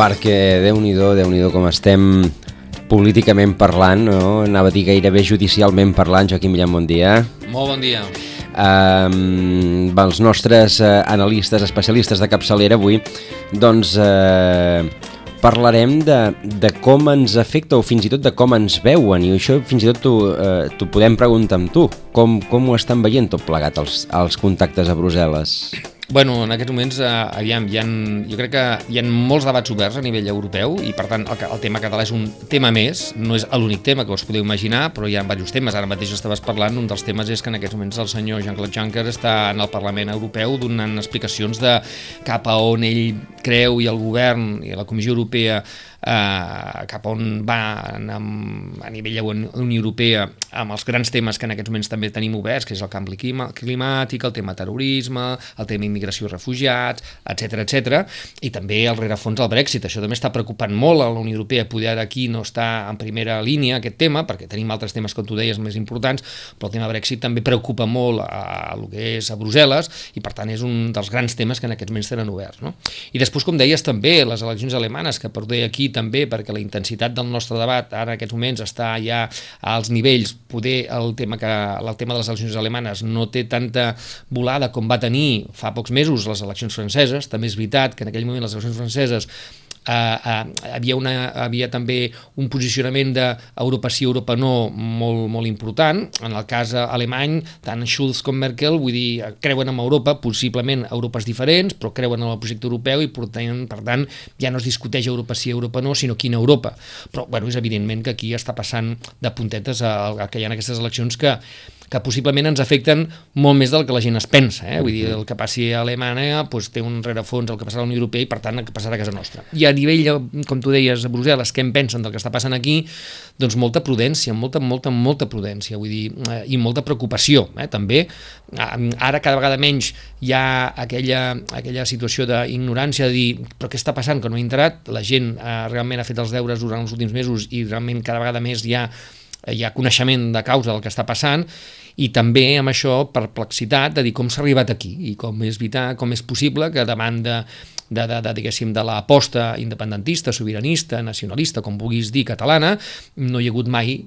perquè déu nhi déu com estem políticament parlant, no? anava a dir gairebé judicialment parlant, Joaquim Millán, bon dia. Molt bon dia. Um, els nostres analistes, especialistes de capçalera avui, doncs uh, parlarem de, de com ens afecta o fins i tot de com ens veuen i això fins i tot t'ho uh, podem preguntar amb tu, com, com ho estan veient tot plegat els, els contactes a Brussel·les? Bueno, en aquests moments, eh, aviam, hi ha, jo crec que hi ha molts debats oberts a nivell europeu i, per tant, el, el tema català és un tema més, no és l'únic tema que us podeu imaginar, però hi ha diversos temes. Ara mateix estaves parlant, un dels temes és que en aquests moments el senyor Jean-Claude Juncker està en el Parlament Europeu donant explicacions de cap a on ell creu i el govern i la Comissió Europea eh, cap on va amb, a nivell Unió Europea amb els grans temes que en aquests moments també tenim oberts, que és el canvi climàtic, el tema terrorisme, el tema immigració i refugiats, etc etc. i també el rerefons del Brexit. Això també està preocupant molt a la Unió Europea, poder aquí no està en primera línia aquest tema, perquè tenim altres temes, com tu deies, més importants, però el tema Brexit també preocupa molt a, a el que és a Brussel·les i per tant és un dels grans temes que en aquests moments tenen oberts. No? I després, com deies, també les eleccions alemanes, que per dir aquí també perquè la intensitat del nostre debat ara en aquests moments està ja als nivells, poder el tema, que, el tema de les eleccions alemanes no té tanta volada com va tenir fa pocs mesos les eleccions franceses, també és veritat que en aquell moment les eleccions franceses eh, eh, havia, una, havia també un posicionament d'Europa sí, Europa no molt, molt important. En el cas alemany, tant Schulz com Merkel, vull dir, creuen en Europa, possiblement Europes diferents, però creuen en el projecte europeu i per tant, per tant ja no es discuteix Europa sí, Europa no, sinó quina Europa. Però bueno, és evidentment que aquí està passant de puntetes a, que hi ha aquestes eleccions que que possiblement ens afecten molt més del que la gent es pensa. Eh? Vull dir, el que passi a Alemanya doncs, té un rerefons el que passarà a la Unió Europea i, per tant, el que passarà a casa nostra. I a nivell, com tu deies, a Brussel·les, què en pensen del que està passant aquí? Doncs molta prudència, molta, molta, molta prudència, vull dir, eh, i molta preocupació, eh? també. Ara cada vegada menys hi ha aquella, aquella situació d'ignorància de dir però què està passant, que no he entrat, la gent eh, realment ha fet els deures durant els últims mesos i realment cada vegada més hi ha hi ha coneixement de causa del que està passant i també amb això perplexitat de dir com s'ha arribat aquí i com és vital, com és possible que davant de, de, de, de, diguéssim, de l'aposta independentista, sobiranista, nacionalista, com vulguis dir, catalana, no hi ha hagut mai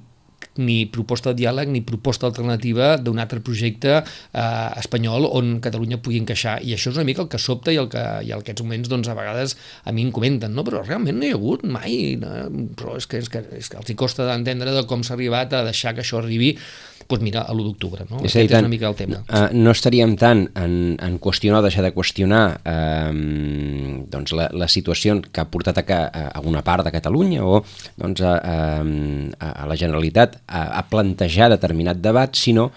ni proposta de diàleg ni proposta alternativa d'un altre projecte eh, espanyol on Catalunya pugui encaixar i això és una mica el que sobta i el que, i que aquests moments doncs, a vegades a mi em comenten no? però realment no hi ha hagut mai no? però és que, és que, és que els hi costa d'entendre de com s'ha arribat a deixar que això arribi doncs mira, a l'1 d'octubre. No? És, Aquest és una mica el tema. Uh, no estaríem tant en, en qüestionar o deixar de qüestionar uh, doncs la, la situació que ha portat a, a, a una part de Catalunya o doncs, a, a, a la Generalitat a, a plantejar determinat debat, sinó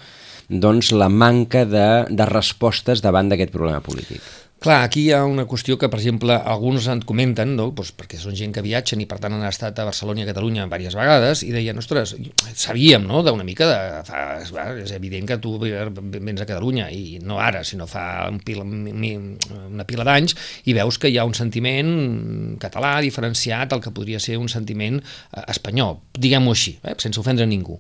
doncs, la manca de, de respostes davant d'aquest problema polític. Clar, aquí hi ha una qüestió que, per exemple, alguns en comenten, no? pues perquè són gent que viatgen i per tant han estat a Barcelona i a Catalunya diverses vegades i deien, ostres, sabíem no? d'una mica, de, fa, és evident que tu vens a Catalunya i no ara, sinó fa un pila, una pila d'anys i veus que hi ha un sentiment català diferenciat al que podria ser un sentiment eh, espanyol, diguem-ho així, eh? sense ofendre ningú.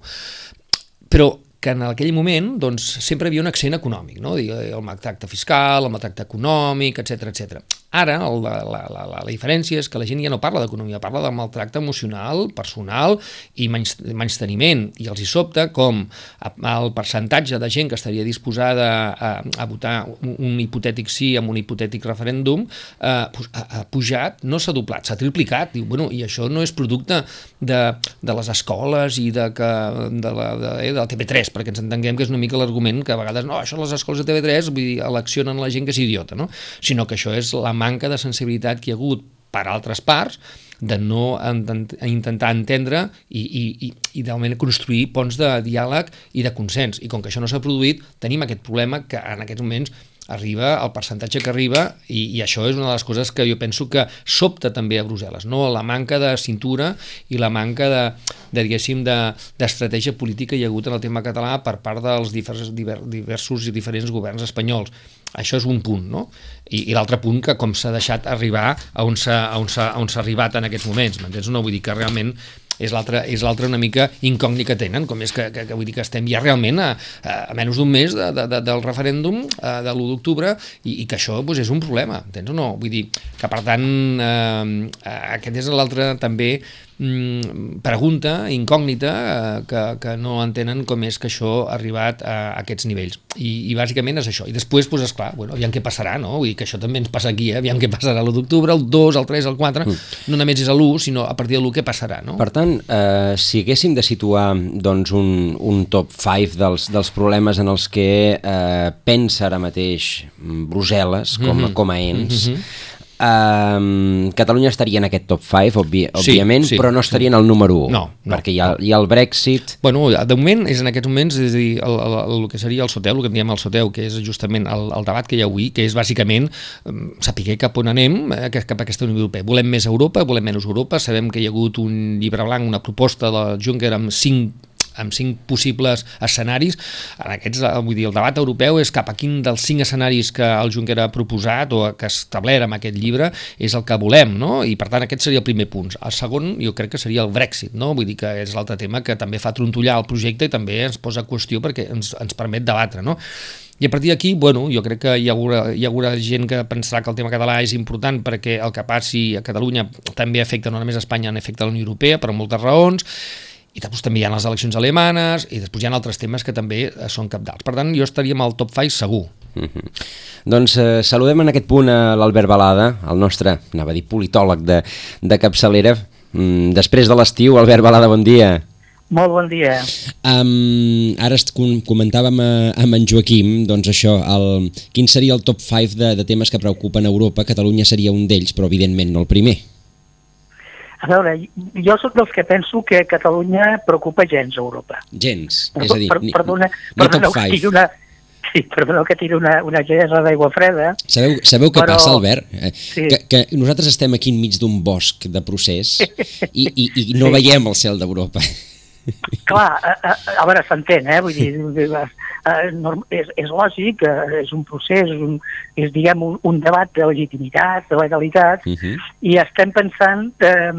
Però que en aquell moment doncs, sempre havia un accent econòmic, no? el maltracte fiscal, el maltracte econòmic, etc etc. Ara el, la, la, la, la diferència és que la gent ja no parla d'economia, parla del maltracte emocional, personal i menys, menys teniment. I els hi sobta com el percentatge de gent que estaria disposada a, a votar un, hipotètic sí amb un hipotètic referèndum eh, ha, ha pujat, no s'ha doblat, s'ha triplicat. Diu, bueno, I això no és producte de, de les escoles i de, que, de, la, de, eh, de la TV3, perquè ens entenguem que és una mica l'argument que a vegades no, això les escoles de TV3 vull dir, eleccionen la gent que és idiota, no? sinó que això és la manca de sensibilitat que hi ha hagut per altres parts de no intentar entendre i, i, i, i d'alment construir ponts de diàleg i de consens. I com que això no s'ha produït, tenim aquest problema que en aquests moments arriba el percentatge que arriba i, i això és una de les coses que jo penso que sobta també a Brussel·les, no? la manca de cintura i la manca de, de diguéssim, d'estratègia de, política hi ha hagut en el tema català per part dels diversos, diversos i diferents governs espanyols. Això és un punt, no? I, i l'altre punt que com s'ha deixat arribar a on s'ha arribat en aquests moments, m'entens? No vull dir que realment és l'altra una mica incògnita que tenen, com és que, que, que vull dir que estem ja realment a, a menys d'un mes de, de, de, del referèndum eh, de l'1 d'octubre i, i que això doncs, és un problema, entens o no? Vull dir que per tant eh, aquest és l'altre també mm, pregunta, incògnita, eh, que, que no entenen com és que això ha arribat a, aquests nivells. I, I bàsicament és això. I després, doncs, esclar, bueno, aviam què passarà, no? Vull dir que això també ens passa aquí, eh? aviam què passarà l'1 d'octubre, el 2, el 3, el 4, mm. no només és l'1, sinó a partir de l'1 què passarà, no? Per tant, eh, si haguéssim de situar doncs, un, un top 5 dels, dels problemes en els que eh, pensa ara mateix Brussel·les com, mm -hmm. com a ens, mm -hmm Um, Catalunya estaria en aquest top 5, obvi òbviament, sí, sí, però no estaria sí. en el número 1, no, no, perquè hi ha, hi ha el Brexit... Bueno, de moment, és en aquests moments, és a dir, el, el, el, el que seria el soteu, el que en diem el soteu, que és justament el, el debat que hi ha avui, que és bàsicament saber cap on anem, eh, cap a aquesta Unió Europea. Volem més Europa, volem menys Europa, sabem que hi ha hagut un llibre blanc, una proposta de Juncker amb cinc amb cinc possibles escenaris. En aquests, eh, vull dir, el debat europeu és cap a quin dels cinc escenaris que el Juncker ha proposat o que ha establert amb aquest llibre és el que volem, no? I per tant aquest seria el primer punt. El segon jo crec que seria el Brexit, no? Vull dir que és l'altre tema que també fa trontollar el projecte i també ens posa qüestió perquè ens, ens permet debatre, no? I a partir d'aquí, bueno, jo crec que hi haurà, hi haurà gent que pensarà que el tema català és important perquè el que passi a Catalunya també afecta no només a Espanya, en afecta a la Unió Europea per moltes raons, i després també hi ha les eleccions alemanes i després hi ha altres temes que també eh, són capdals. Per tant, jo estaria amb el top 5 segur. Mm -hmm. Doncs eh, saludem en aquest punt a l'Albert Balada, el nostre, anava a dir, politòleg de, de capçalera. Mm, després de l'estiu, Albert Balada, bon dia. Molt bon dia. Um, ara comentàvem a, amb en Joaquim, doncs això, el, quin seria el top 5 de, de temes que preocupen a Europa? Catalunya seria un d'ells, però evidentment no el primer. A veure, jo sóc dels que penso que Catalunya preocupa gens a Europa. Gens, és a dir, per, perdona, ni perdona top 5. Una, sí, perdoneu que tiri una, una gerra d'aigua freda. Sabeu, sabeu què però... passa, Albert? Eh, sí. Que, que nosaltres estem aquí enmig d'un bosc de procés i, i, i no sí. veiem el cel d'Europa. Clar, a, a, a veure, s'entén, eh? Vull dir, eh, és, és lògic, eh, és un procés, és, un, és diguem, un, un debat de legitimitat, de legalitat, uh -huh. i estem pensant eh,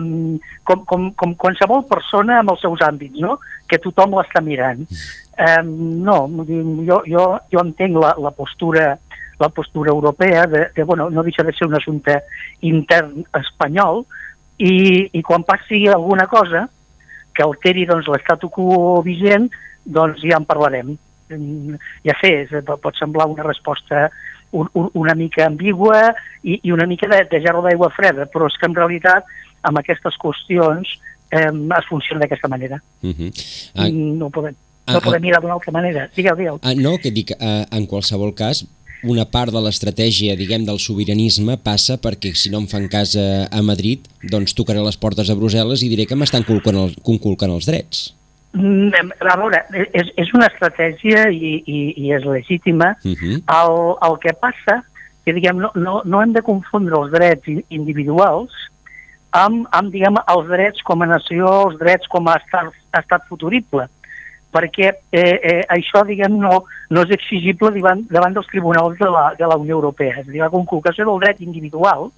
com, com, com qualsevol persona amb els seus àmbits, no? que tothom l'està mirant. Eh, no, jo, jo, jo entenc la, la postura la postura europea de, de, bueno, no deixa de ser un assumpte intern espanyol i, i quan passi alguna cosa que alteri doncs, l'estat quo vigent, doncs ja en parlarem. Mm, ja sé, pot semblar una resposta un, un, una mica ambigua i, i una mica de, de gerro d'aigua freda, però és que en realitat amb aquestes qüestions eh, es funciona d'aquesta manera. Uh -huh. uh, no podem, no uh, podem mirar d'una altra manera. Digueu, digueu. Uh, no, que dic, uh, en qualsevol cas, una part de l'estratègia, diguem, del sobiranisme passa perquè si no em fan cas a, a Madrid, doncs tocaré les portes a Brussel·les i diré que m'estan conculcant els drets. Mm, a veure, és, és una estratègia i, i, i és legítima. Uh mhm. -huh. el, el que passa que diguem, no, no, no hem de confondre els drets individuals amb, amb diguem, els drets com a nació, els drets com a estat, estat futurible, perquè eh, eh, això diguem, no, no és exigible davant, davant dels tribunals de la, de la Unió Europea. És a dir, la conculcació del dret individual,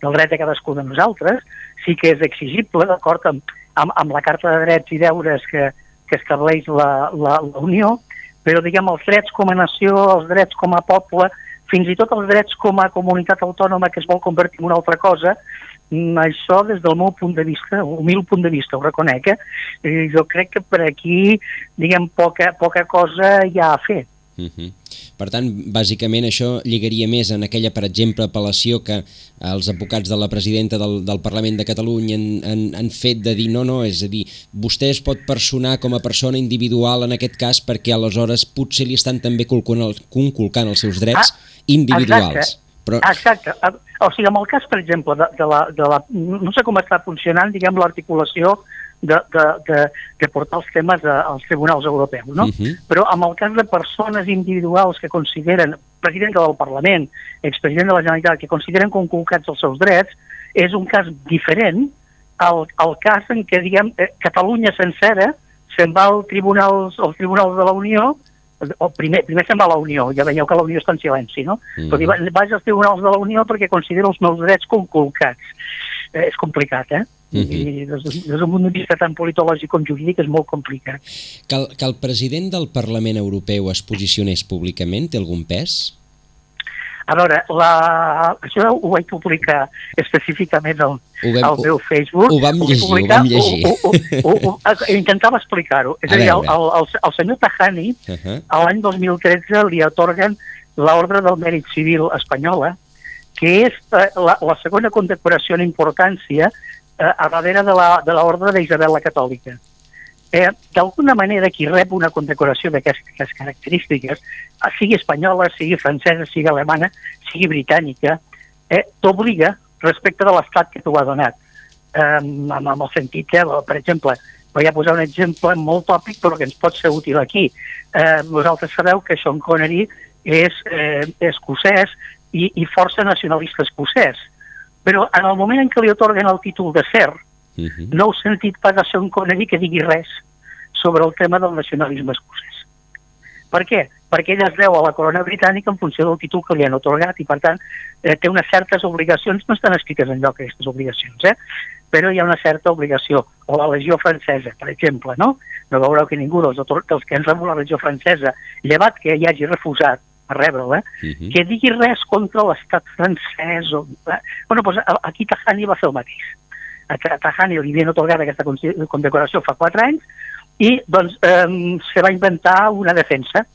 del dret de cadascú de nosaltres, sí que és exigible, d'acord amb, amb, amb la Carta de Drets i Deures que, que estableix la, la, la Unió, però diguem els drets com a nació, els drets com a poble, fins i tot els drets com a comunitat autònoma que es vol convertir en una altra cosa, això des del meu punt de vista, humil punt de vista, ho reconec, eh? jo crec que per aquí, diguem, poca, poca cosa hi ha a fer. Uh mhm. -huh. Per tant, bàsicament això lligaria més en aquella, per exemple, apel·lació que els advocats de la presidenta del, del Parlament de Catalunya han, han, han fet de dir no, no, és a dir, vostè es pot personar com a persona individual en aquest cas perquè aleshores potser li estan també conculcant els seus drets ah, individuals. Exacte. Però... Exacte. O sigui, en el cas, per exemple, de, de, la, de la... No sé com està funcionant, diguem, l'articulació de, de, de, de portar els temes a, als tribunals europeus, no? Uh -huh. Però en el cas de persones individuals que consideren, president del Parlament, expresident de la Generalitat, que consideren conculcats els seus drets, és un cas diferent al, al cas en què, diguem, eh, Catalunya sencera se'n va al tribunals, als tribunals de la Unió o primer, primer se'n va a la Unió, ja veieu que la Unió està en silenci, no? Mm. Però vaig als tribunals de la Unió perquè considero els meus drets conculcats. Eh, és complicat, eh? Uh -huh. I des, des d'un punt de vista tant politològic com jurídic és molt complicat. Que el, que el president del Parlament Europeu es posicionés públicament té algun pes? A veure, la, això ho vaig publicar específicament al, vam, al meu Facebook. Ho vam llegir, ho, vam llegir. Ho, ho, ho, ho, intentava explicar-ho. És a, a dir, el, el, el, el senyor Tajani, uh -huh. l'any 2013, li atorguen l'Ordre del Mèrit Civil espanyola, que és eh, la, la segona condecoració en importància eh, a darrere de l'Ordre d'Isabel la Catòlica eh, d'alguna manera qui rep una condecoració d'aquestes característiques, sigui espanyola, sigui francesa, sigui alemana, sigui britànica, eh, t'obliga respecte de l'estat que t'ho ha donat. Eh, amb, amb el sentit que, per exemple, voy a posar un exemple molt tòpic però que ens pot ser útil aquí. Eh, vosaltres sabeu que Sean Connery és eh, escocès i, i força nacionalista escocès. Però en el moment en què li otorguen el títol de ser, Uh -huh. No heu sentit pas a Sean Connery que digui res sobre el tema del nacionalisme escocès. Per què? Perquè ell es deu a la corona britànica en funció del títol que li han otorgat i, per tant, eh, té unes certes obligacions, no estan escrites en lloc aquestes obligacions, eh? però hi ha una certa obligació. O la legió francesa, per exemple, no? No veureu que ningú dels, dels que han rebut la legió francesa, llevat que hi hagi refusat a rebre-la, eh? uh -huh. que digui res contra l'estat francès. O, eh? bueno, doncs aquí Tajani va fer el mateix a Tajani li havien otorgat aquesta condecoració fa quatre anys i doncs eh, se va inventar una defensa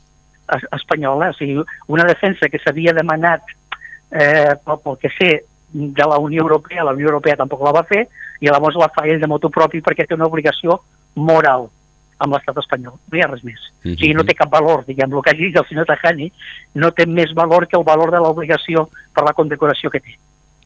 espanyola, o sigui, una defensa que s'havia demanat eh, pel, pel que sé de la Unió Europea, la Unió Europea tampoc la va fer, i llavors la fa ell de motu propi perquè té una obligació moral amb l'estat espanyol. No hi ha res més. Mm -hmm. O sigui, no té cap valor, diguem, el que hagi dit el senyor Tajani no té més valor que el valor de l'obligació per la condecoració que té.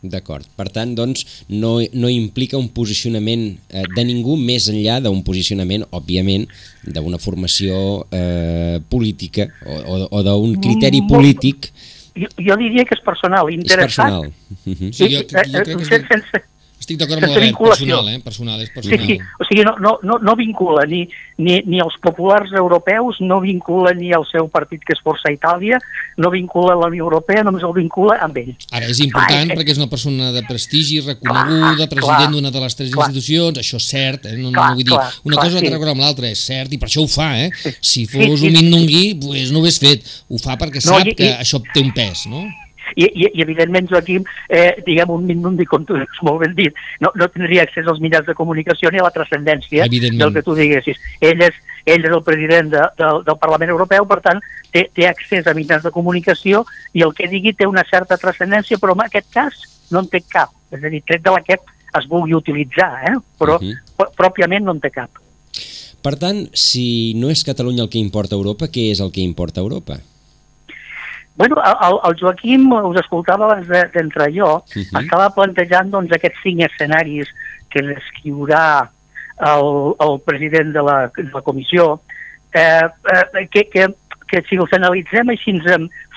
D'acord. Per tant, doncs, no, no implica un posicionament eh, de ningú més enllà d'un posicionament, òbviament, d'una formació eh, política o, o, o d'un criteri polític. Jo, jo diria que és personal, interessant. És personal. Sí, jo, jo crec que és... Sense, estic d'acord amb el personal, eh? Personal, és personal. Sí, sí. O sigui, no, no, no, no vincula ni, ni, ni els populars europeus, no vincula ni el seu partit que és Força Itàlia, no vincula la Unió Europea, només el vincula amb ell. Ara, és important ah, perquè és una persona de prestigi, reconeguda, clar, president d'una de les tres clar, institucions, això és cert, eh? no, clar, no vull dir, clar, una cosa clar, sí. que amb l'altra, és cert, i per això ho fa, eh? Si fos sí, sí, un mindongui, pues no ho hagués fet, ho fa perquè no, sap i, que i, això té un pes, no? I, i, i evidentment, Joaquim, eh, diguem un minut de com tu has molt ben dit, no, no tindria accés als mitjans de comunicació ni a la transcendència del que tu diguessis. Ell és, ell és el president de, de, del Parlament Europeu, per tant, té, té accés a mitjans de comunicació i el que digui té una certa transcendència, però en aquest cas no en té cap. És a dir, tret de l'aquest es vulgui utilitzar, eh? però uh -huh. pròpiament no en té cap. Per tant, si no és Catalunya el que importa a Europa, què és el que importa a Europa? Bueno, el, el Joaquim, us escoltava abans d'entrar jo, uh mhm. -huh. estava plantejant doncs, aquests cinc escenaris que descriurà el, el president de la, de la comissió, eh, eh, que, que, que si els analitzem així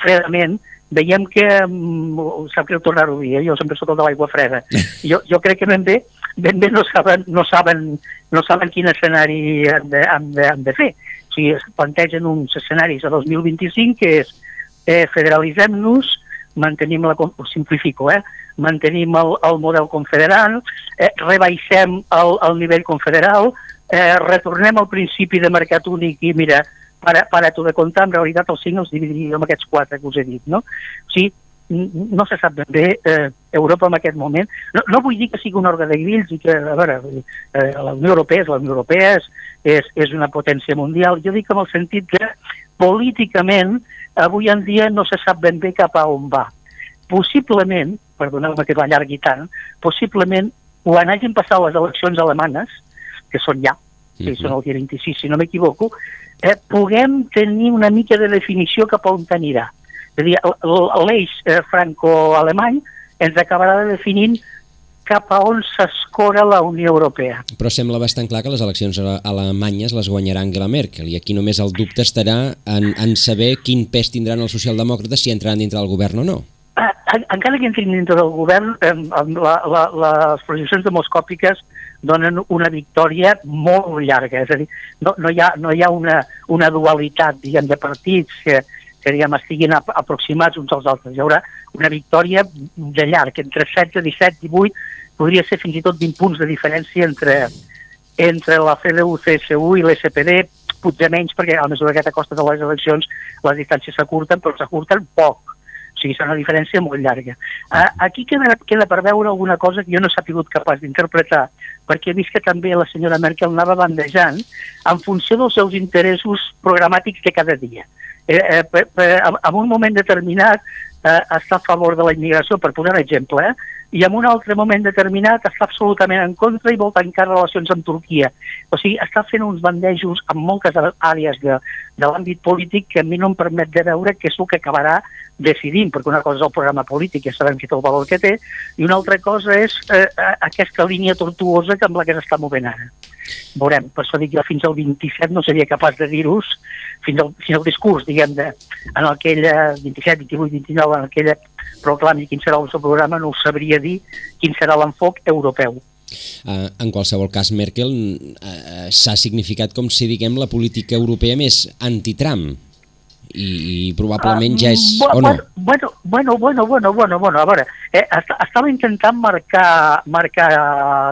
fredament, veiem que, um, sap greu tornar-ho a dir, eh? jo sempre sóc el de l'aigua freda, jo, jo crec que ben bé, ben bé no saben, no saben, no saben quin escenari han de, han de, han de fer. O sigui, es plantegen uns escenaris a 2025 que és eh, federalitzem-nos, mantenim la, ho simplifico, eh, mantenim el, el model confederal, eh, rebaixem el, el nivell confederal, eh, retornem al principi de mercat únic i mira, para, para tu de comptar, en realitat els cinc els dividiríem amb aquests quatre que us he dit, no? O sigui, no se sap ben bé eh, Europa en aquest moment. No, no vull dir que sigui un òrgan de grills i que, a veure, eh, la Unió Europea és la Unió Europea, és, és, és una potència mundial. Jo dic en el sentit que políticament avui en dia no se sap ben bé cap a on va. Possiblement, perdoneu-me que m'allargui tant, possiblement quan hagin passat les eleccions alemanes, que són ja, que -huh. són el dia 26, si no m'equivoco, eh, puguem tenir una mica de definició cap a on anirà. És a dir, l'eix eh, franco-alemany ens acabarà definint cap a on s'escora la Unió Europea. Però sembla bastant clar que les eleccions alemanyes les guanyarà Angela Merkel i aquí només el dubte estarà en, en saber quin pes tindran els socialdemòcrates si entraran dintre del govern o no. Eh, encara que entrin dintre del govern, eh, la, la, les projeccions demoscòpiques donen una victòria molt llarga, és a dir, no, no hi ha, no hi ha una, una dualitat diguem, de partits que, que diguem, estiguin aproximats uns als altres. Hi haurà una victòria de llarg, entre 16, 17, 18, podria ser fins i tot 20 punts de diferència entre, entre la CDU, CSU i l'SPD, potser menys, perquè a mesura que t'acostes a les eleccions les distàncies s'acurten, però s'acurten poc. O sigui, és una diferència molt llarga. Aquí queda, queda per veure alguna cosa que jo no s'ha sigut capaç d'interpretar, perquè he vist que també la senyora Merkel anava bandejant en funció dels seus interessos programàtics de cada dia. Eh, eh, per, per, en un moment determinat eh, està a favor de la immigració, per posar un exemple, eh, i en un altre moment determinat està absolutament en contra i vol tancar relacions amb Turquia. O sigui, està fent uns bandejos en moltes àrees de, de l'àmbit polític que a mi no em permet de veure què és el que acabarà decidint, perquè una cosa és el programa polític, ja sabem que té el valor que té, i una altra cosa és eh, aquesta línia tortuosa que amb la que s'està movent ara. Veurem, per això dic que fins al 27 no seria capaç de dir-vos, fins, al, fins al discurs, diguem, de, en aquella 27, 28, 29, en aquella proclami quin serà el seu programa, no ho sabria dir quin serà l'enfoc europeu. Uh, en qualsevol cas, Merkel uh, s'ha significat com si, diguem, la política europea més anti-Trump i, i probablement ja és... Uh, o no? Bueno, bueno, bueno, bueno, bueno, bueno, a veure, eh, estava intentant marcar, marcar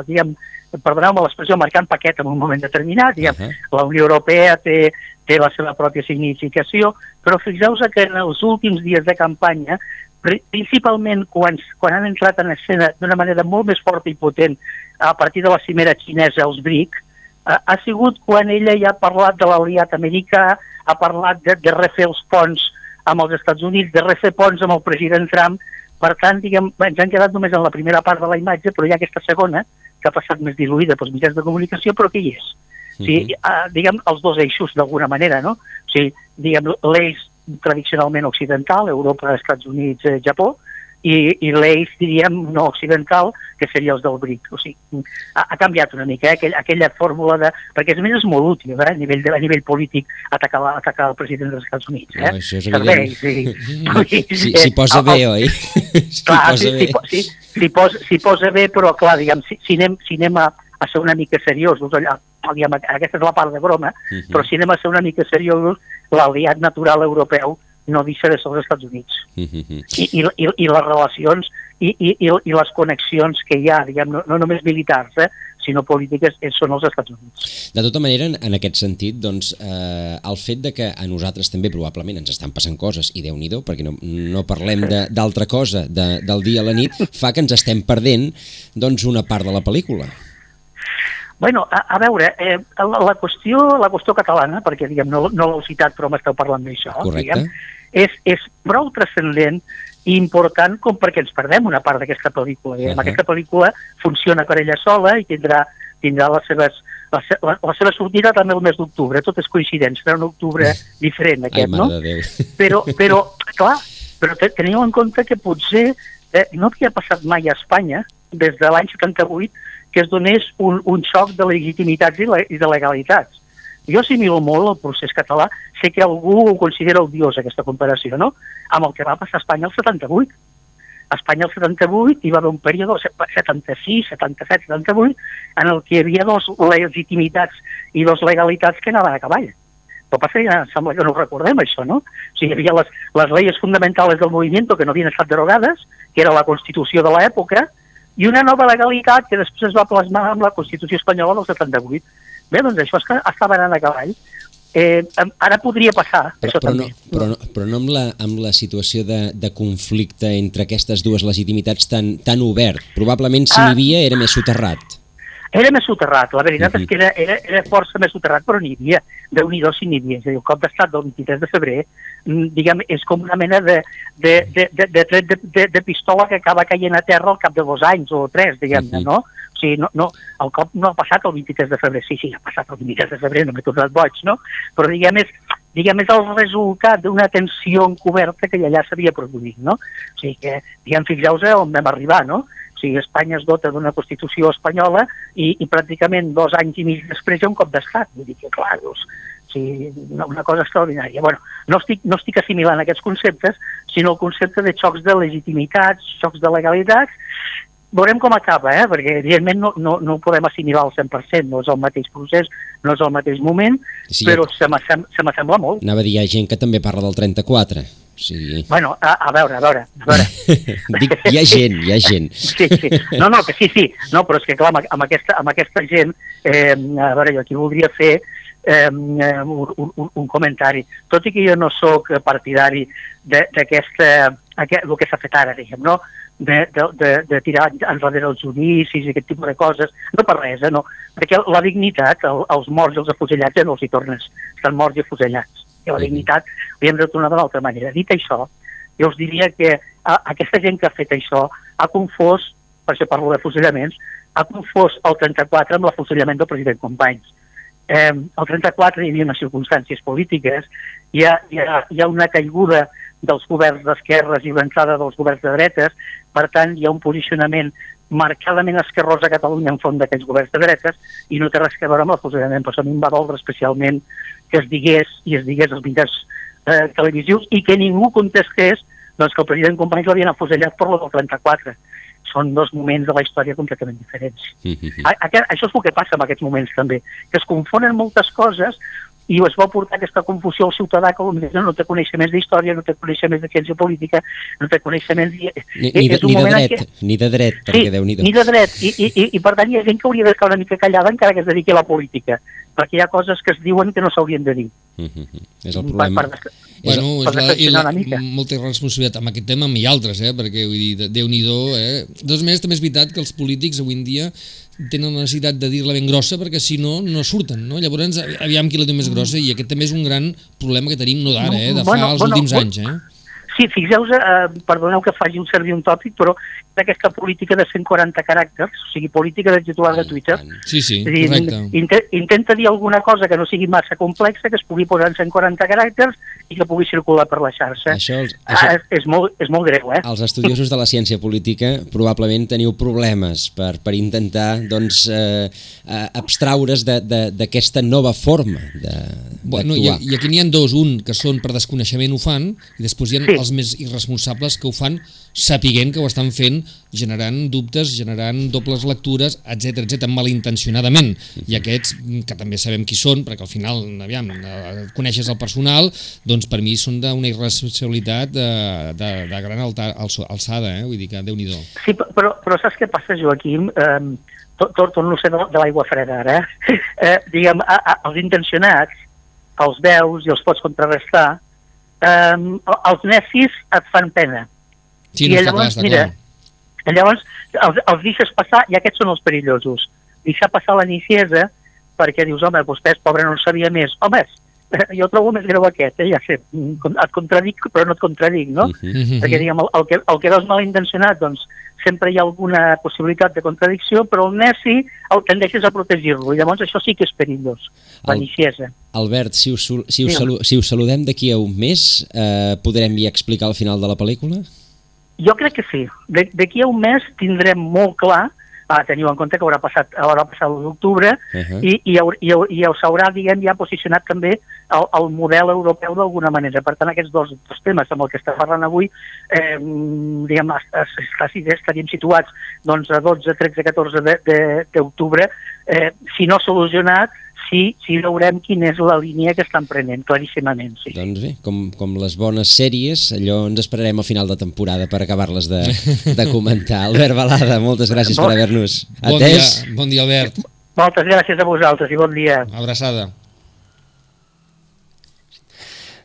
diguem, perdoneu-me l'expressió, marcant paquet en un moment determinat, diguem, uh -huh. la Unió Europea té, té la seva pròpia significació, però fixeu-vos que en els últims dies de campanya principalment quan, quan han entrat en escena d'una manera molt més forta i potent a partir de la cimera xinesa, els BRIC, eh, ha sigut quan ella ja ha parlat de l'aliat americà, ha parlat de, de refer els ponts amb els Estats Units, de refer ponts amb el president Trump, per tant, diguem, ens han quedat només en la primera part de la imatge, però hi ha aquesta segona, que ha passat més diluïda pels mitjans de comunicació, però que hi és. O sigui, uh, diguem, els dos eixos d'alguna manera, no? O sigui, diguem, l'eix tradicionalment occidental, Europa, Estats Units, eh, Japó, i, i l'eix, diríem, no occidental, que seria els del BRIC. O sigui, ha, ha canviat una mica eh, aquella, aquella fórmula de... Perquè a més és molt útil eh, a, nivell de, a nivell polític atacar, atacar el president dels Estats Units. Eh? No, això és evident. sí. si, si posa bé, oi? si clar, posa bé. Si, posa, posa bé, però clar, diguem, si, si, anem, si anem a, a ser una mica seriosos, allà, diguem, aquesta és la part de broma, uh -huh. però si anem a ser una mica seriosos, l'aliat natural europeu no deixa de ser els Estats Units. Uh -huh. I, i, i, I les relacions i, i, i les connexions que hi ha, diguem, no, no només militars, eh, sinó polítiques, són els Estats Units. De tota manera, en, en aquest sentit, doncs, eh, el fet de que a nosaltres també probablement ens estan passant coses, i déu nhi perquè no, no parlem d'altra cosa de, del dia a la nit, fa que ens estem perdent doncs, una part de la pel·lícula. Bueno, a, a veure, eh, la, la, qüestió, la qüestió catalana, perquè diguem, no, no l'heu citat però m'esteu parlant d'això, diguem, és, és prou transcendent i important com perquè ens perdem una part d'aquesta pel·lícula. Diguem. Uh -huh. Aquesta pel·lícula funciona per ella sola i tindrà, tindrà les seves, la, la, la seva sortida també el mes d'octubre, tot és coincident, serà un octubre diferent aquest, Ai, no? Però, però, clar, però teniu en compte que potser eh, no havia passat mai a Espanya, des de l'any 78, que es donés un, un xoc de legitimitats i, le, i de legalitats. Jo assimilo molt el procés català, sé que algú ho considera odiós aquesta comparació, no? Amb el que va passar a Espanya el 78. A Espanya el 78 hi va haver un període, 76, 77, 78, en el que hi havia dos legitimitats i dos legalitats que anaven a cavall. Però passa que ja sembla que no ho recordem, això, no? O sigui, hi havia les, les lleis fonamentals del moviment que no havien estat derogades, que era la Constitució de l'època, i una nova legalitat que després es va plasmar amb la Constitució espanyola del 78. Bé, doncs això és que estava anant a cavall. Eh, ara podria passar, però, això però també. No, però, no, però no amb la, amb la situació de, de conflicte entre aquestes dues legitimitats tan, tan obert. Probablement si ah, n'hi havia era més soterrat. Era més soterrat, la veritat és que era, era, era força més soterrat, però n'hi havia, déu nhi si n'hi havia. És a dir, el cop d'estat del 23 de febrer Mm, diguem, és com una mena de, de, de, de, de, de, de, de pistola que acaba caient a terra al cap de dos anys o tres, diguem-ne, no? O sigui, no, no, el cop no ha passat el 23 de febrer, sí, sí, ha passat el 23 de febrer, no m'he tornat boig, no? Però diguem, és, diguem, és el resultat d'una tensió encoberta que allà s'havia produït, no? O sigui que, diguem, fixeu-vos on vam arribar, no? O sigui, Espanya es dota d'una Constitució espanyola i, i pràcticament dos anys i mig després hi ha un cop d'estat. Vull dir que, clar, doncs, sigui, una, una cosa extraordinària. Bueno, no estic, no estic assimilant aquests conceptes, sinó el concepte de xocs de legitimitats, xocs de legalitats, veurem com acaba, eh? perquè evidentment no, no, no ho podem assimilar al 100%, no és el mateix procés, no és el mateix moment, sí, però se m'assembla molt. Anava a dir, hi ha gent que també parla del 34. Sí. Bueno, a, a veure, a veure, a veure. Dic, hi ha gent, hi ha gent. Sí, sí. No, no, que sí, sí. No, però és que, clar, amb, aquesta, amb aquesta gent, eh, a veure, jo aquí voldria fer eh, un, un, un comentari. Tot i que jo no sóc partidari d'aquesta, el que s'ha fet ara, diguem, no? De, de, de, de tirar enrere els judicis i aquest tipus de coses, no per res, eh, no. Perquè la dignitat, el, els morts i els afusellats ja no els hi tornes, estan morts i afusellats. I la dignitat l'hem de tornar de l'altra manera. Dit això, jo us diria que a, aquesta gent que ha fet això ha confós, per això parlo d'afusellaments, ha confós el 34 amb l'afusellament del president Companys. Eh, el 34 hi havia unes circumstàncies polítiques, hi ha, hi ha, hi ha una caiguda dels governs d'esquerres i l'entrada dels governs de dretes, per tant hi ha un posicionament marcadament esquerrós a Catalunya en front d'aquests governs de dretes i no té res a veure amb el posicionament, però a mi em va doldre especialment que es digués i es digués als mitjans eh, televisius i que ningú contestés doncs, que el president Companys l'havien afusellat per lo del 34 són dos moments de la història completament diferents. Mm -hmm. a, a, això és el que passa en aquests moments també, que es confonen moltes coses i es va portar aquesta confusió al ciutadà que potser no té coneixements d'història, no té coneixements de ciència política, no té coneixements... Ni, ni, de, ni de dret, que... ni de dret, perquè sí, déu nhi ni de dret, I, i, i, i per tant hi ha gent que hauria d'estar una mica callada encara que es dediqui a la política, perquè hi ha coses que es diuen que no s'haurien de dir. Mm -hmm. És el problema. Per, per, Bueno, és la, i la, molta responsabilitat amb aquest tema, amb i altres, eh? perquè vull dir, Déu-n'hi-do. Eh? Dos més, també és veritat que els polítics avui en dia tenen la necessitat de dir-la ben grossa perquè si no, no surten, no? Llavors, aviam qui la diu més grossa i aquest també és un gran problema que tenim no d'ara, eh? de fa bueno, els bueno, últims bueno, anys. Eh? Sí, fixeu-vos, eh, perdoneu que faci un servir un tòpic, però d'aquesta política de 140 caràcters, o sigui, política de titular de Twitter. Sí, sí, dir, correcte. Intenta, intenta dir alguna cosa que no sigui massa complexa, que es pugui posar en 140 caràcters i que pugui circular per la xarxa. Això, això... Ah, és, és, molt, és molt greu, eh? Els estudiosos de la ciència política probablement teniu problemes per, per intentar doncs, eh, eh abstraure's d'aquesta nova forma d'actuar. Bueno, i, I aquí n'hi ha dos, un que són per desconeixement ho fan, i després hi ha sí. els més irresponsables que ho fan sapiguent que ho estan fent generant dubtes, generant dobles lectures, etc etc malintencionadament. I aquests, que també sabem qui són, perquè al final, aviam, eh, coneixes el personal, doncs per mi són d'una irresponsabilitat de, de, de gran alta, alçada, eh? vull dir que déu nhi Sí, però, però saps què passa, Joaquim? Eh, tot, tot, tot no sé de, de l'aigua freda ara, eh? eh diguem, a, a, els intencionats, els veus i els pots contrarrestar, eh, els necis et fan pena. Sí, no, I llavors, clar, mira, clar. llavors els, els deixes passar i aquests són els perillosos. Deixar passar la niciesa perquè dius, home, vostè és pobre, no en sabia més. Home, jo trobo més greu aquest, eh? ja sé, et contradic, però no et contradic, no? Uh -huh. Perquè, diguem, el, el, que, el que veus malintencionat, doncs, sempre hi ha alguna possibilitat de contradicció, però el neci el tendeixes a protegir-lo, i llavors això sí que és perillós, la niciesa. Albert, si us, si us, salu si us saludem d'aquí a un mes, eh, podrem ja explicar el final de la pel·lícula? Jo crec que sí. D'aquí a un mes tindrem molt clar, ah, teniu en compte que haurà passat, haurà passat l'octubre uh -huh. i, i, i, i s'haurà, diguem, ja posicionat també el, el model europeu d'alguna manera. Per tant, aquests dos, dos temes amb el que està parlant avui, eh, diguem, estaríem situats doncs, a 12, 13, 14 d'octubre, eh, si no solucionat, sí, sí veurem quina és la línia que estan prenent, claríssimament. Sí. Doncs bé, com, com les bones sèries, allò ens esperarem al final de temporada per acabar-les de, de comentar. Albert Balada, moltes gràcies bon, per haver-nos bon atès. Dia, bon dia, Albert. Moltes gràcies a vosaltres i bon dia. Abraçada.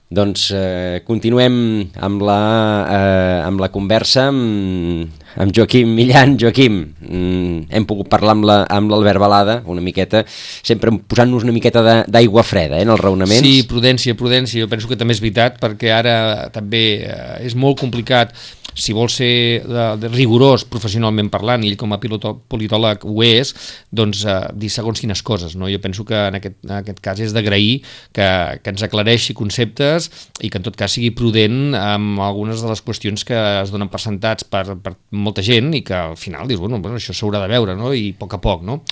Doncs eh, continuem amb la, eh, amb la conversa amb, amb Joaquim Millan. Joaquim, mm, hem pogut parlar amb l'Albert la, Balada una miqueta, sempre posant-nos una miqueta d'aigua freda eh, en els raonaments. Sí, prudència, prudència. Jo penso que també és veritat perquè ara també eh, és molt complicat si vol ser de, de rigorós professionalment parlant, i ell com a piloto, politòleg ho és, doncs eh, dir segons quines coses. No? Jo penso que en aquest, en aquest cas és d'agrair que, que ens aclareixi conceptes i que en tot cas sigui prudent amb algunes de les qüestions que es donen per sentats per, per molta gent i que al final dius, bueno, bueno això s'haurà de veure, no? i a poc a poc. No?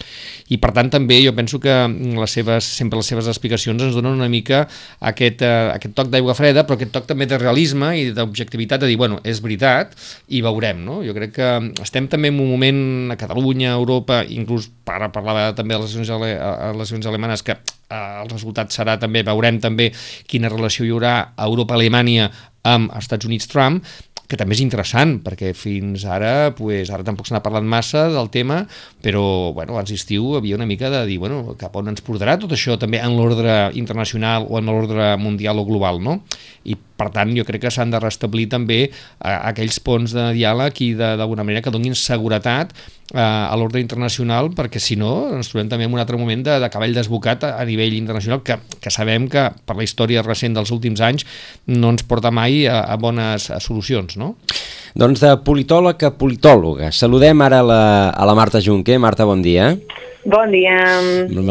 I per tant també jo penso que les seves, sempre les seves explicacions ens donen una mica aquest, eh, aquest toc d'aigua freda, però aquest toc també de realisme i d'objectivitat, de dir, bueno, és veritat, seguretat i veurem, no? Jo crec que estem també en un moment a Catalunya, a Europa, inclús para parlava també de les eleccions, ale, les eleccions alemanes, que eh, el resultat serà també, veurem també quina relació hi haurà a Europa-Alemanya amb els Estats Units-Trump, que també és interessant, perquè fins ara, pues, ara tampoc se n'ha parlat massa del tema, però bueno, abans d'estiu havia una mica de dir bueno, cap on ens portarà tot això també en l'ordre internacional o en l'ordre mundial o global, no? I per tant jo crec que s'han de restablir també eh, aquells ponts de diàleg i d'alguna manera que donin seguretat eh, a l'ordre internacional perquè si no ens trobem també en un altre moment de, de cavall desbocat a, a nivell internacional que, que sabem que per la història recent dels últims anys no ens porta mai a, a bones a solucions, no? Doncs de politòleg a politòloga. Saludem ara la, a la Marta Junque. Marta, bon dia. Bon dia.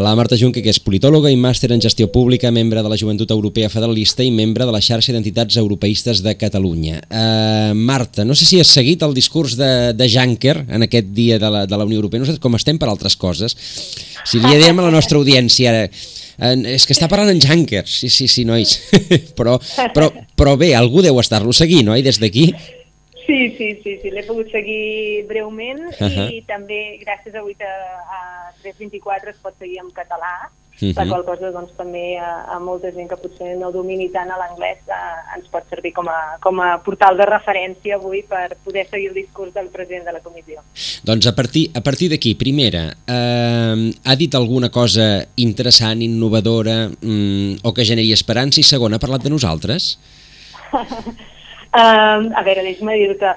La Marta Junque, que és politòloga i màster en gestió pública, membre de la Joventut Europea Federalista i membre de la xarxa d'entitats europeistes de Catalunya. Uh, Marta, no sé si has seguit el discurs de, de Juncker en aquest dia de la, de la Unió Europea, no sé com estem per altres coses. Si li diem a la nostra audiència ara, uh, és que està parlant en Juncker, sí, sí, sí, nois, però, però, però bé, algú deu estar-lo seguint, oi, des d'aquí? Sí, sí, sí, sí l'he pogut seguir breument uh -huh. i també gràcies a, 8 a, a 324 es pot seguir en català, uh -huh. la qual cosa doncs, també a, a molta gent que potser no domini tant a l'anglès ens pot servir com a, com a portal de referència avui per poder seguir el discurs del president de la comissió. Doncs a partir, a partir d'aquí, primera, eh, ha dit alguna cosa interessant, innovadora mm, o que generi esperança i segona, ha parlat de nosaltres? Um, a veure, deixa'm dir que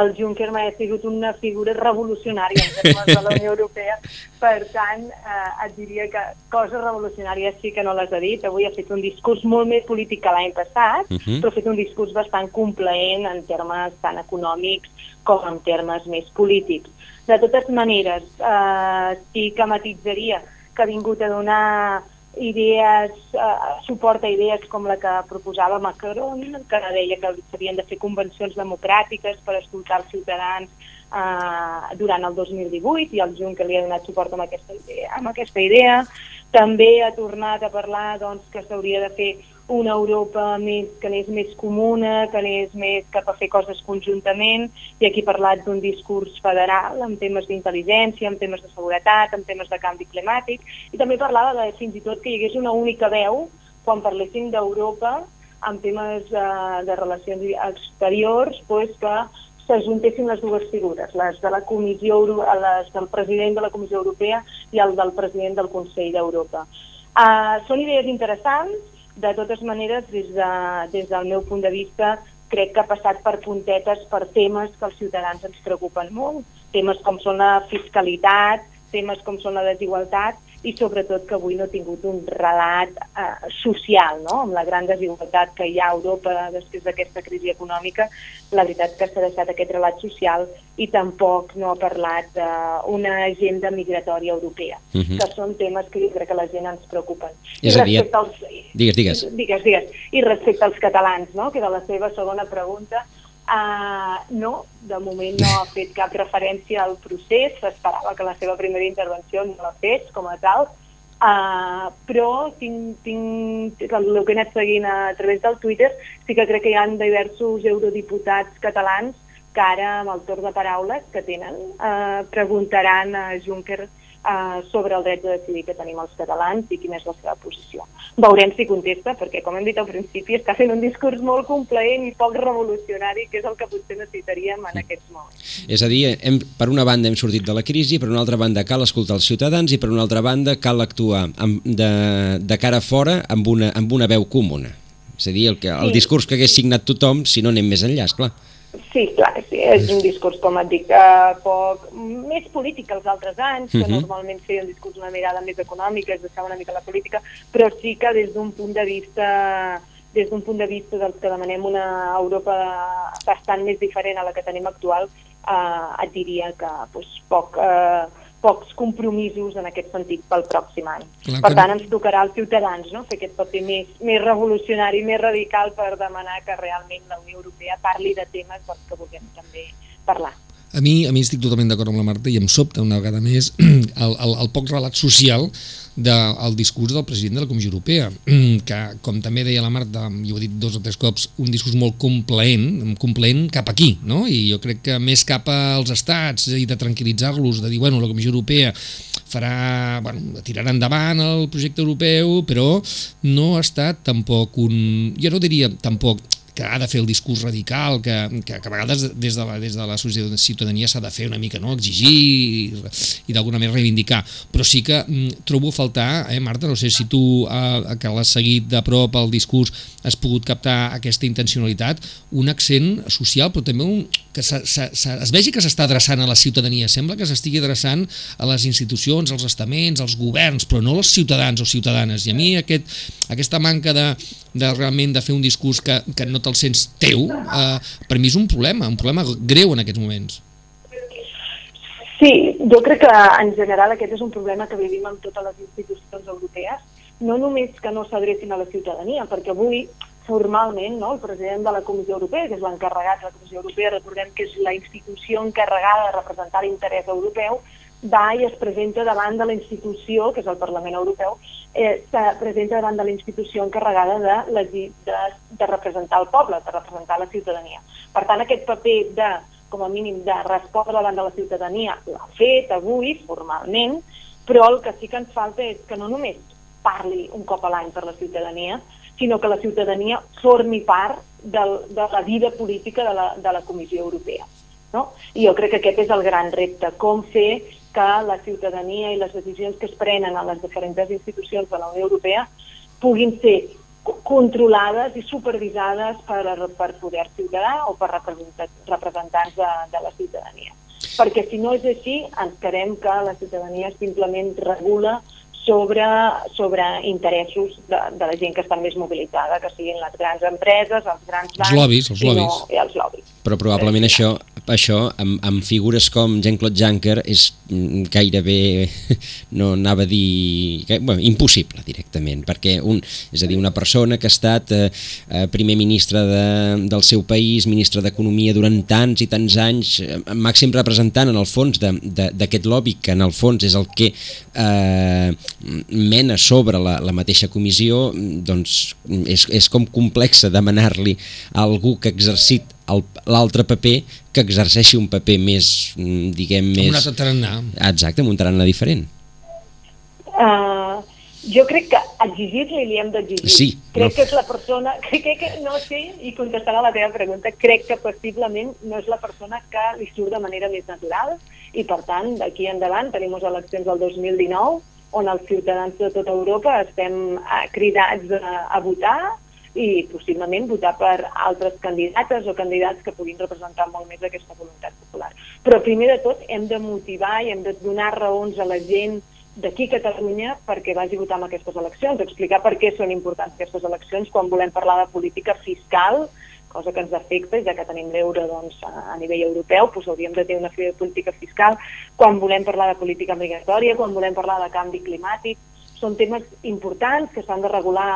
el Juncker m'ha sigut una figura revolucionària en termes de la Unió Europea, per tant, eh, et diria que coses revolucionàries sí que no les ha dit. Avui ha fet un discurs molt més polític que l'any passat, uh -huh. però ha fet un discurs bastant complaent en termes tant econòmics com en termes més polítics. De totes maneres, eh, sí que matitzaria que ha vingut a donar idees, eh, suport a idees com la que proposava Macron, que deia que s'havien de fer convencions democràtiques per escoltar els ciutadans eh, durant el 2018 i el Juncker li ha donat suport amb aquesta idea. Amb aquesta idea. També ha tornat a parlar doncs, que s'hauria de fer una Europa més, que anés més comuna, que anés més cap a fer coses conjuntament, i aquí parlat d'un discurs federal en temes d'intel·ligència, en temes de seguretat, en temes de canvi climàtic, i també parlava de fins i tot que hi hagués una única veu quan parlessin d'Europa en temes eh, de relacions exteriors, pues, que s'ajuntessin les dues figures, les de la Comissió les del president de la Comissió Europea i el del president del Consell d'Europa. Uh, són idees interessants, de totes maneres, des, de, des del meu punt de vista, crec que ha passat per puntetes per temes que els ciutadans ens preocupen molt, temes com són la fiscalitat, temes com són la desigualtat i sobretot que avui no ha tingut un relat eh, social, no? amb la gran desigualtat que hi ha a Europa després d'aquesta crisi econòmica, la veritat que s'ha deixat aquest relat social i tampoc no ha parlat d'una agenda migratòria europea, uh mhm. -huh. que són temes que jo crec que la gent ens preocupen. És a dir, als... digues, digues. Digues, digues. I respecte als catalans, no? que era la seva segona pregunta, Uh, no, de moment no ha fet cap referència al procés, s'esperava que la seva primera intervenció no la fes com a tal, uh, però tinc, tinc, el que he anat seguint a, través del Twitter sí que crec que hi ha diversos eurodiputats catalans que ara, amb el torn de paraules que tenen, uh, preguntaran a Juncker eh, sobre el dret de decidir que tenim els catalans i quina és la seva posició. Veurem si contesta, perquè, com hem dit al principi, està fent un discurs molt complaent i poc revolucionari, que és el que potser necessitaríem en aquests moments. És a dir, hem, per una banda hem sortit de la crisi, per una altra banda cal escoltar els ciutadans i per una altra banda cal actuar amb, de, de cara fora amb una, amb una veu comuna. És a dir, el, que, el sí. discurs que hagués signat tothom, si no anem més enllà, esclar. Sí, clar, sí, és un discurs, com et dic, uh, poc, més polític que els altres anys, que uh mhm. -huh. normalment feia un discurs una mirada més econòmica, es deixava una mica la política, però sí que des d'un punt de vista des d'un punt de vista dels que demanem una Europa bastant més diferent a la que tenim actual, eh, et diria que pues, poc, eh, pocs compromisos en aquest sentit pel pròxim any. Clar, per tant, ens tocarà als ciutadans no? fer aquest paper més, més revolucionari, més radical per demanar que realment la Unió Europea parli de temes dels que vulguem també parlar. A mi, a mi estic totalment d'acord amb la Marta i em sobta una vegada més el, el, el poc relat social del discurs del president de la Comissió Europea, que, com també deia la Marta, jo ho he dit dos o tres cops, un discurs molt complaent, complaent cap aquí, no? i jo crec que més cap als estats i de tranquil·litzar-los, de dir, bueno, la Comissió Europea farà, bueno, tirarà endavant el projecte europeu, però no ha estat tampoc un... Jo no diria tampoc que ha de fer el discurs radical, que, que, que a vegades des de la, des de la ciutadania s'ha de fer una mica, no?, exigir i, i d'alguna manera reivindicar. Però sí que mm, trobo a faltar, eh, Marta, no sé si tu, eh, que l'has seguit de prop el discurs, has pogut captar aquesta intencionalitat, un accent social, però també un, que se, se, se, es vegi que s'està adreçant a la ciutadania. Sembla que s'estigui adreçant a les institucions, als estaments, als governs, però no als ciutadans o ciutadanes. I a mi aquest, aquesta manca de, de realment de fer un discurs que, que no te'l sents teu, eh, per mi és un problema, un problema greu en aquests moments. Sí, jo crec que en general aquest és un problema que vivim amb totes les institucions europees, no només que no s'adrecin a la ciutadania, perquè avui formalment no, el president de la Comissió Europea, que és l'encarregat de la Comissió Europea, recordem que és la institució encarregada de representar l'interès europeu, va i es presenta davant de la institució, que és el Parlament Europeu, eh, se presenta davant de la institució encarregada de, de, de representar el poble, de representar la ciutadania. Per tant, aquest paper de, com a mínim, de respondre davant de la ciutadania l'ha fet avui, formalment, però el que sí que ens falta és que no només parli un cop a l'any per la ciutadania, sinó que la ciutadania formi part del, de la vida política de la, de la Comissió Europea. No? I jo crec que aquest és el gran repte, com fer que la ciutadania i les decisions que es prenen a les diferents institucions de la Unió Europea puguin ser controlades i supervisades per, per poder ciutadà o per representants de, de la ciutadania. Perquè si no és així, ens quedem que la ciutadania simplement regula sobre, sobre interessos de, de la gent que està més mobilitzada, que siguin les grans empreses, els grans bancs... Els lobbies, els lobbies. No, i els lobbies. Però probablement això, això amb, amb figures com Jean-Claude Juncker és mm, gairebé, no anava a dir, que, bueno, impossible directament, perquè un, és a dir, una persona que ha estat eh, eh primer ministre de, del seu país, ministre d'Economia durant tants i tants anys, eh, màxim representant en el fons d'aquest lobby, que en el fons és el que eh, mena sobre la, la mateixa comissió, doncs és, és com complexa demanar-li a algú que ha exercit l'altre paper que exerceixi un paper més, diguem, més... Amb un altre tarannà. Exacte, amb un tarannà diferent. Uh, jo crec que exigir-li li hem d'exigir. Sí. Crec no. que és la persona... Crec que, no sé, i contestant a la teva pregunta, crec que possiblement no és la persona que li surt de manera més natural i, per tant, d'aquí endavant tenim les eleccions del 2019 on els ciutadans de tota Europa estem eh, cridats a, a votar i possiblement votar per altres candidates o candidats que puguin representar molt més aquesta voluntat popular. Però primer de tot hem de motivar i hem de donar raons a la gent d'aquí a Catalunya perquè vagi a votar en aquestes eleccions, explicar per què són importants aquestes eleccions quan volem parlar de política fiscal, cosa que ens afecta, ja que tenim l'euro doncs, a nivell europeu, doncs hauríem de tenir una política fiscal, quan volem parlar de política migratòria, quan volem parlar de canvi climàtic, són temes importants que s'han de regular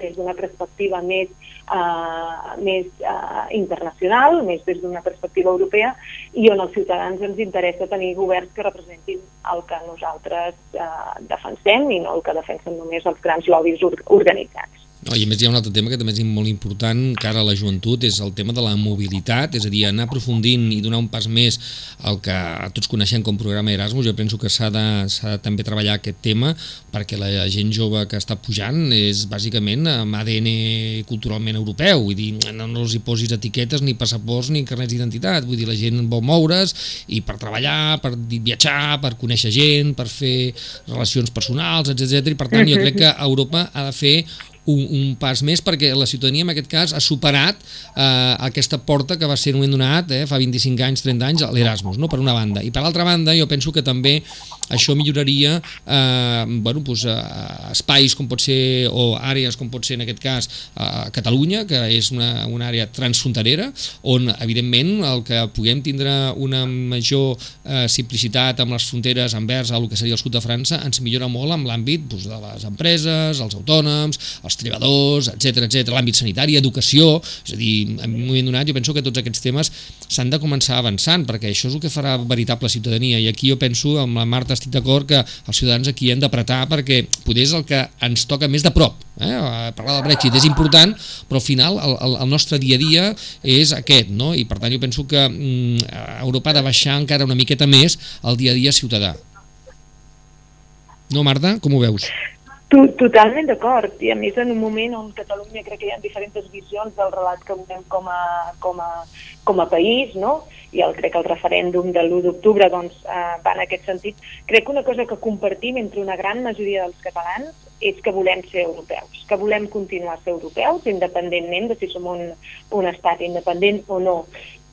des d'una perspectiva més, uh, més uh, internacional, més des d'una perspectiva europea, i on als ciutadans ens interessa tenir governs que representin el que nosaltres uh, defensem i no el que defensen només els grans lobbies organitzats. No, I a més hi ha un altre tema que també és molt important cara a la joventut, és el tema de la mobilitat, és a dir, anar aprofundint i donar un pas més al que tots coneixem com programa Erasmus. Jo penso que s'ha de, de també treballar aquest tema perquè la gent jove que està pujant és bàsicament amb ADN culturalment europeu, vull dir, no, no els hi posis etiquetes ni passaports ni carnets d'identitat, vull dir, la gent vol moure's i per treballar, per viatjar, per conèixer gent, per fer relacions personals, etc. I per tant jo crec que Europa ha de fer un, un pas més perquè la ciutadania en aquest cas ha superat eh, aquesta porta que va ser un moment donat, eh, fa 25 anys, 30 anys, l'Erasmus, no? per una banda. I per altra banda, jo penso que també això milloraria eh, bueno, doncs, eh, espais com pot ser, o àrees com pot ser en aquest cas a Catalunya, que és una, una àrea transfronterera, on evidentment el que puguem tindre una major eh, simplicitat amb les fronteres envers el que seria el sud de França ens millora molt amb l'àmbit doncs, de les empreses, els autònoms, els treballadors, etc etc, l'àmbit sanitari, educació, és a dir, en un moment donat jo penso que tots aquests temes s'han de començar avançant, perquè això és el que farà veritable ciutadania, i aquí jo penso, amb la Marta estic d'acord que els ciutadans aquí hem d'apretar perquè poder és el que ens toca més de prop, eh? parlar del Brexit és important, però al final el, el, el nostre dia a dia és aquest, no? i per tant jo penso que mm, Europa ha de baixar encara una miqueta més el dia a dia ciutadà. No, Marta, com ho veus? Totalment d'acord, i a més en un moment on Catalunya crec que hi ha diferents visions del relat que volem com a, com a, com a país, no? I el, crec que el referèndum de l'1 d'octubre doncs, eh, va en aquest sentit. Crec que una cosa que compartim entre una gran majoria dels catalans és que volem ser europeus, que volem continuar a ser europeus, independentment de si som un, un estat independent o no.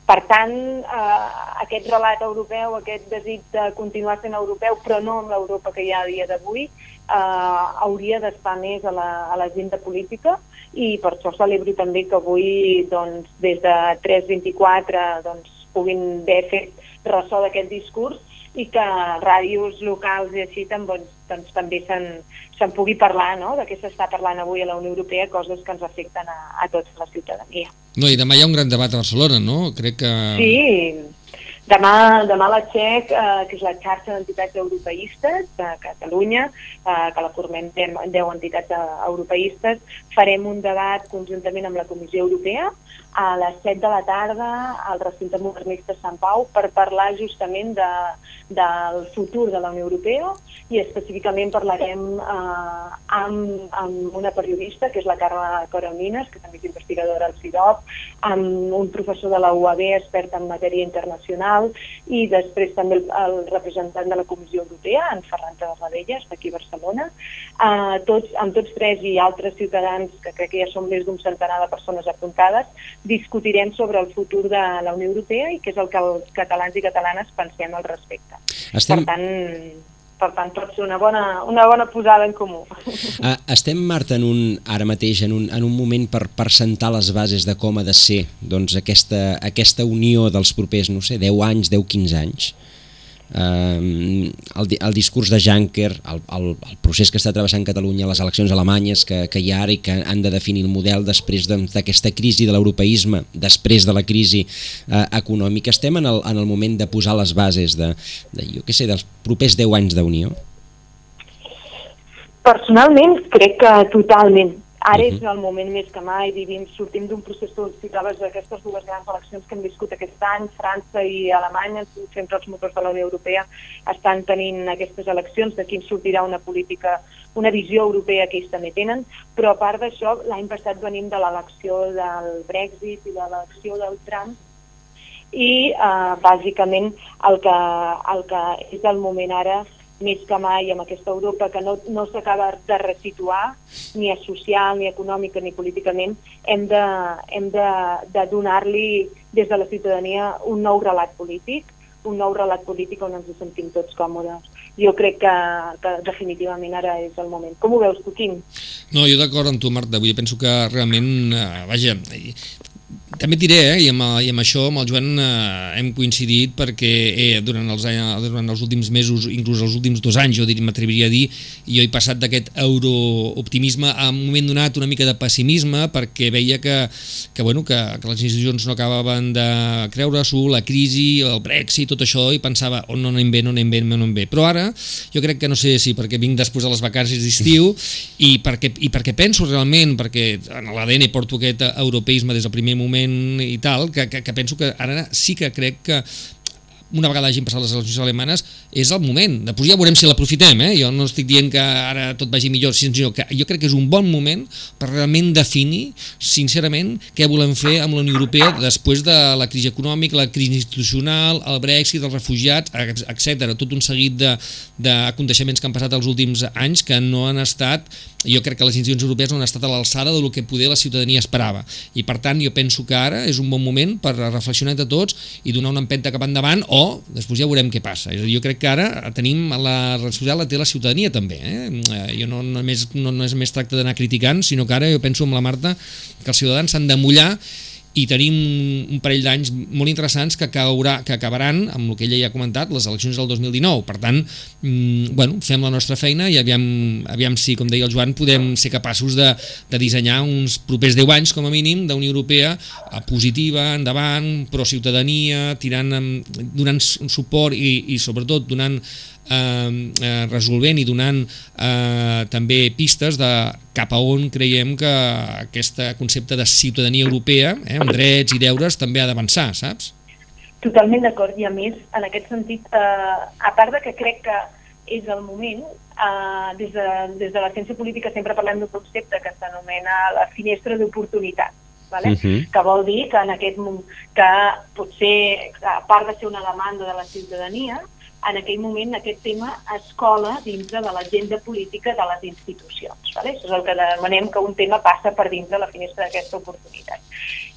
Per tant, eh, aquest relat europeu, aquest desig de continuar sent europeu, però no en l'Europa que hi ha a dia d'avui, eh, hauria d'estar més a l'agenda política i per això celebro també que avui doncs, des de 324 doncs, puguin haver fet ressò d'aquest discurs i que ràdios locals i així doncs, doncs, també se'n se pugui parlar no? de què s'està parlant avui a la Unió Europea, coses que ens afecten a, a tota la ciutadania. No, i demà hi ha un gran debat a Barcelona, no? Crec que... Sí, demà, demà la XEC, eh, que és la xarxa d'entitats europeistes de Catalunya, eh, que la formem 10, 10 entitats europeistes, farem un debat conjuntament amb la Comissió Europea a les 7 de la tarda al recinte modernista Sant Pau per parlar justament de, del futur de la Unió Europea i específicament parlarem eh, amb, amb una periodista, que és la Carla Coromines, que també és investigadora al CIDOP, amb un professor de la UAB, expert en matèria internacional, i després també el, el representant de la Comissió Europea, en Ferran Tarradellas, d'aquí a Barcelona. Eh, tots, amb tots tres i altres ciutadans, que crec que ja són més d'un centenar de persones apuntades, discutirem sobre el futur de la Unió Europea i què és el que els catalans i catalanes pensem al respecte. Estem... Per tant, per tant, pot ser una bona, una bona posada en comú. Uh, estem, Marta, en un, ara mateix en un, en un moment per, per sentar les bases de com ha de ser doncs, aquesta, aquesta unió dels propers, no sé, 10 anys, 10-15 anys eh, el, el discurs de Juncker, el, el, el procés que està travessant Catalunya, les eleccions alemanyes que, que hi ha ara i que han de definir el model després d'aquesta crisi de l'europeisme, després de la crisi eh, econòmica, estem en el, en el moment de posar les bases de, de jo què sé, dels propers 10 anys d'unió? Personalment crec que totalment. Ara uh -huh. és el moment més que mai, vivim, sortim d'un procés, tu citaves aquestes dues grans eleccions que hem viscut aquest any, França i Alemanya, sempre els motors de la Unió Europea estan tenint aquestes eleccions, d'aquí en sortirà una política, una visió europea que ells també tenen, però a part d'això, l'any passat venim de l'elecció del Brexit i de l'elecció del Trump, i eh, bàsicament el que, el que és el moment ara més que mai amb aquesta Europa que no, no s'acaba de resituar ni social, ni econòmica, ni políticament, hem de, hem de, de donar-li des de la ciutadania un nou relat polític, un nou relat polític on ens sentim tots còmodes. Jo crec que, que definitivament ara és el moment. Com ho veus tu, Quim? No, jo d'acord amb tu, Marta. Dir, penso que realment, eh, vaja, també diré, eh, i, amb, i amb això amb el Joan eh, hem coincidit perquè eh, durant, els, durant els últims mesos, inclús els últims dos anys, jo m'atreviria a dir, jo he passat d'aquest eurooptimisme a un moment donat una mica de pessimisme perquè veia que, que, bueno, que, que les institucions no acabaven de creure-s'ho, la crisi, el Brexit, tot això, i pensava, oh, no anem bé, no anem bé, no anem bé. Però ara, jo crec que no sé si perquè vinc després de les vacances d'estiu i, perquè, i perquè penso realment, perquè en l'ADN porto aquest europeisme des del primer moment moment i tal, que, que, que penso que ara sí que crec que una vegada hagin passat les eleccions alemanes, és el moment. Després ja veurem si l'aprofitem, eh? Jo no estic dient que ara tot vagi millor, sinó que jo crec que és un bon moment per realment definir, sincerament, què volem fer amb la Unió Europea després de la crisi econòmica, la crisi institucional, el Brexit, els refugiats, etc. Tot un seguit d'aconteixements que han passat els últims anys que no han estat jo crec que les institucions europees no han estat a l'alçada del que poder la ciutadania esperava i per tant jo penso que ara és un bon moment per reflexionar de tots i donar una empenta cap endavant després ja veurem què passa. És a dir, jo crec que ara tenim la social la té la ciutadania també. Eh? eh jo no, només, no, no és més tracte d'anar criticant, sinó que ara jo penso amb la Marta que els ciutadans s'han de mullar i tenim un parell d'anys molt interessants que, caurà, que acabaran, amb el que ella ja ha comentat, les eleccions del 2019. Per tant, mm, bueno, fem la nostra feina i aviam, aviam si, com deia el Joan, podem ser capaços de, de dissenyar uns propers 10 anys, com a mínim, d'Unió Europea eh, positiva, endavant, pro-ciutadania, tirant, donant suport i, i sobretot donant eh, eh, resolvent i donant eh, també pistes de cap a on creiem que aquest concepte de ciutadania europea, eh, amb drets i deures, també ha d'avançar, saps? Totalment d'acord, i a més, en aquest sentit, eh, a part de que crec que és el moment, eh, des, de, des de la ciència política sempre parlem d'un concepte que s'anomena la finestra d'oportunitat, vale? Uh -huh. que vol dir que en aquest que potser, a part de ser una demanda de la ciutadania, en aquell moment aquest tema es cola dintre de l'agenda política de les institucions. Vale? Això és el que demanem que un tema passa per dins de la finestra d'aquesta oportunitat.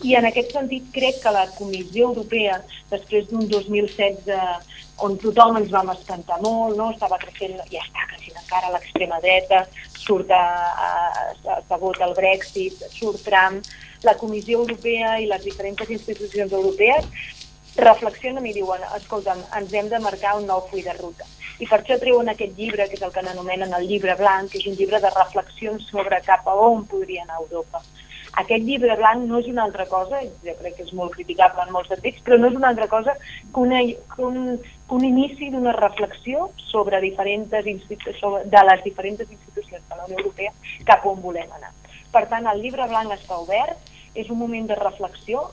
I en aquest sentit crec que la Comissió Europea, després d'un 2016 on tothom ens vam espantar molt, no? estava creixent, ja està creixent encara l'extrema dreta, surt a, a, a, a el Brexit, surt Trump, la Comissió Europea i les diferents institucions europees reflexionen i diuen, escolta'm, ens hem de marcar un nou full de ruta. I per això treuen aquest llibre, que és el que n'anomenen el llibre blanc, que és un llibre de reflexions sobre cap a on podria anar Europa. Aquest llibre blanc no és una altra cosa, jo crec que és molt criticable en molts sentits, però no és una altra cosa que, una, que, un, que un inici d'una reflexió sobre diferents sobre, de les diferents institucions de la Unió Europea cap on volem anar. Per tant, el llibre blanc està obert, és un moment de reflexió,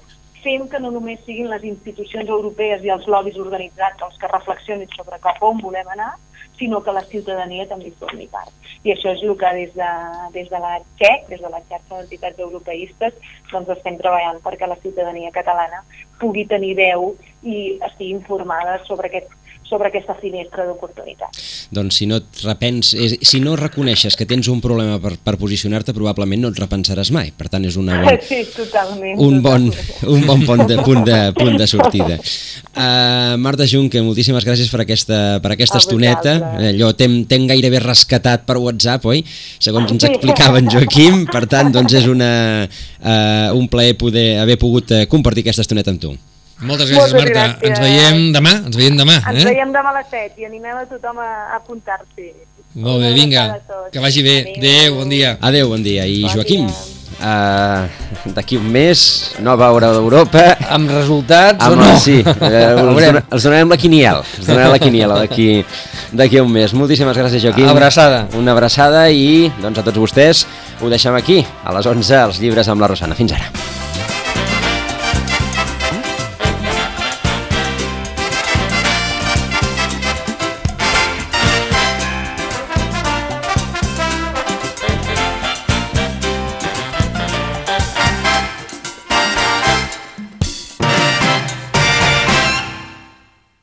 fem que no només siguin les institucions europees i els lobbies organitzats els que reflexionin sobre cap on volem anar, sinó que la ciutadania també formi part. I això és el que des de, des de la XEC, des de la xarxa d'entitats europeistes, doncs estem treballant perquè la ciutadania catalana pugui tenir veu i estigui informada sobre aquest sobre aquesta finestra d'oportunitat. Doncs si no et repens, si no reconeixes que tens un problema per, per posicionar-te, probablement no et repensaràs mai. Per tant, és una bon, sí, totalment, un, bon, un bon punt de, punt de, punt de sortida. Uh, Marta Junque, moltíssimes gràcies per aquesta, per aquesta estoneta. Allò t'hem gairebé rescatat per WhatsApp, oi? Segons ens explicava en Joaquim. Per tant, doncs és una, uh, un plaer poder haver pogut uh, compartir aquesta estoneta amb tu. Moltes gràcies, Moltes Marta. Gràcies. Ens veiem demà, ens veiem demà. Ens eh? veiem demà a les 7 i animem a tothom a, apuntar-s'hi. Molt bé, vinga, que vagi bé. Adéu, bon dia. Adéu, bon dia. I bon Joaquim, Uh, d'aquí un mes, nova hora d'Europa amb resultats amb, o no? sí, uh, els, els donarem la quiniel els donarem la quiniela d'aquí un mes moltíssimes gràcies Joaquim abraçada. una abraçada i doncs a tots vostès ho deixem aquí a les 11 els llibres amb la Rosana, fins ara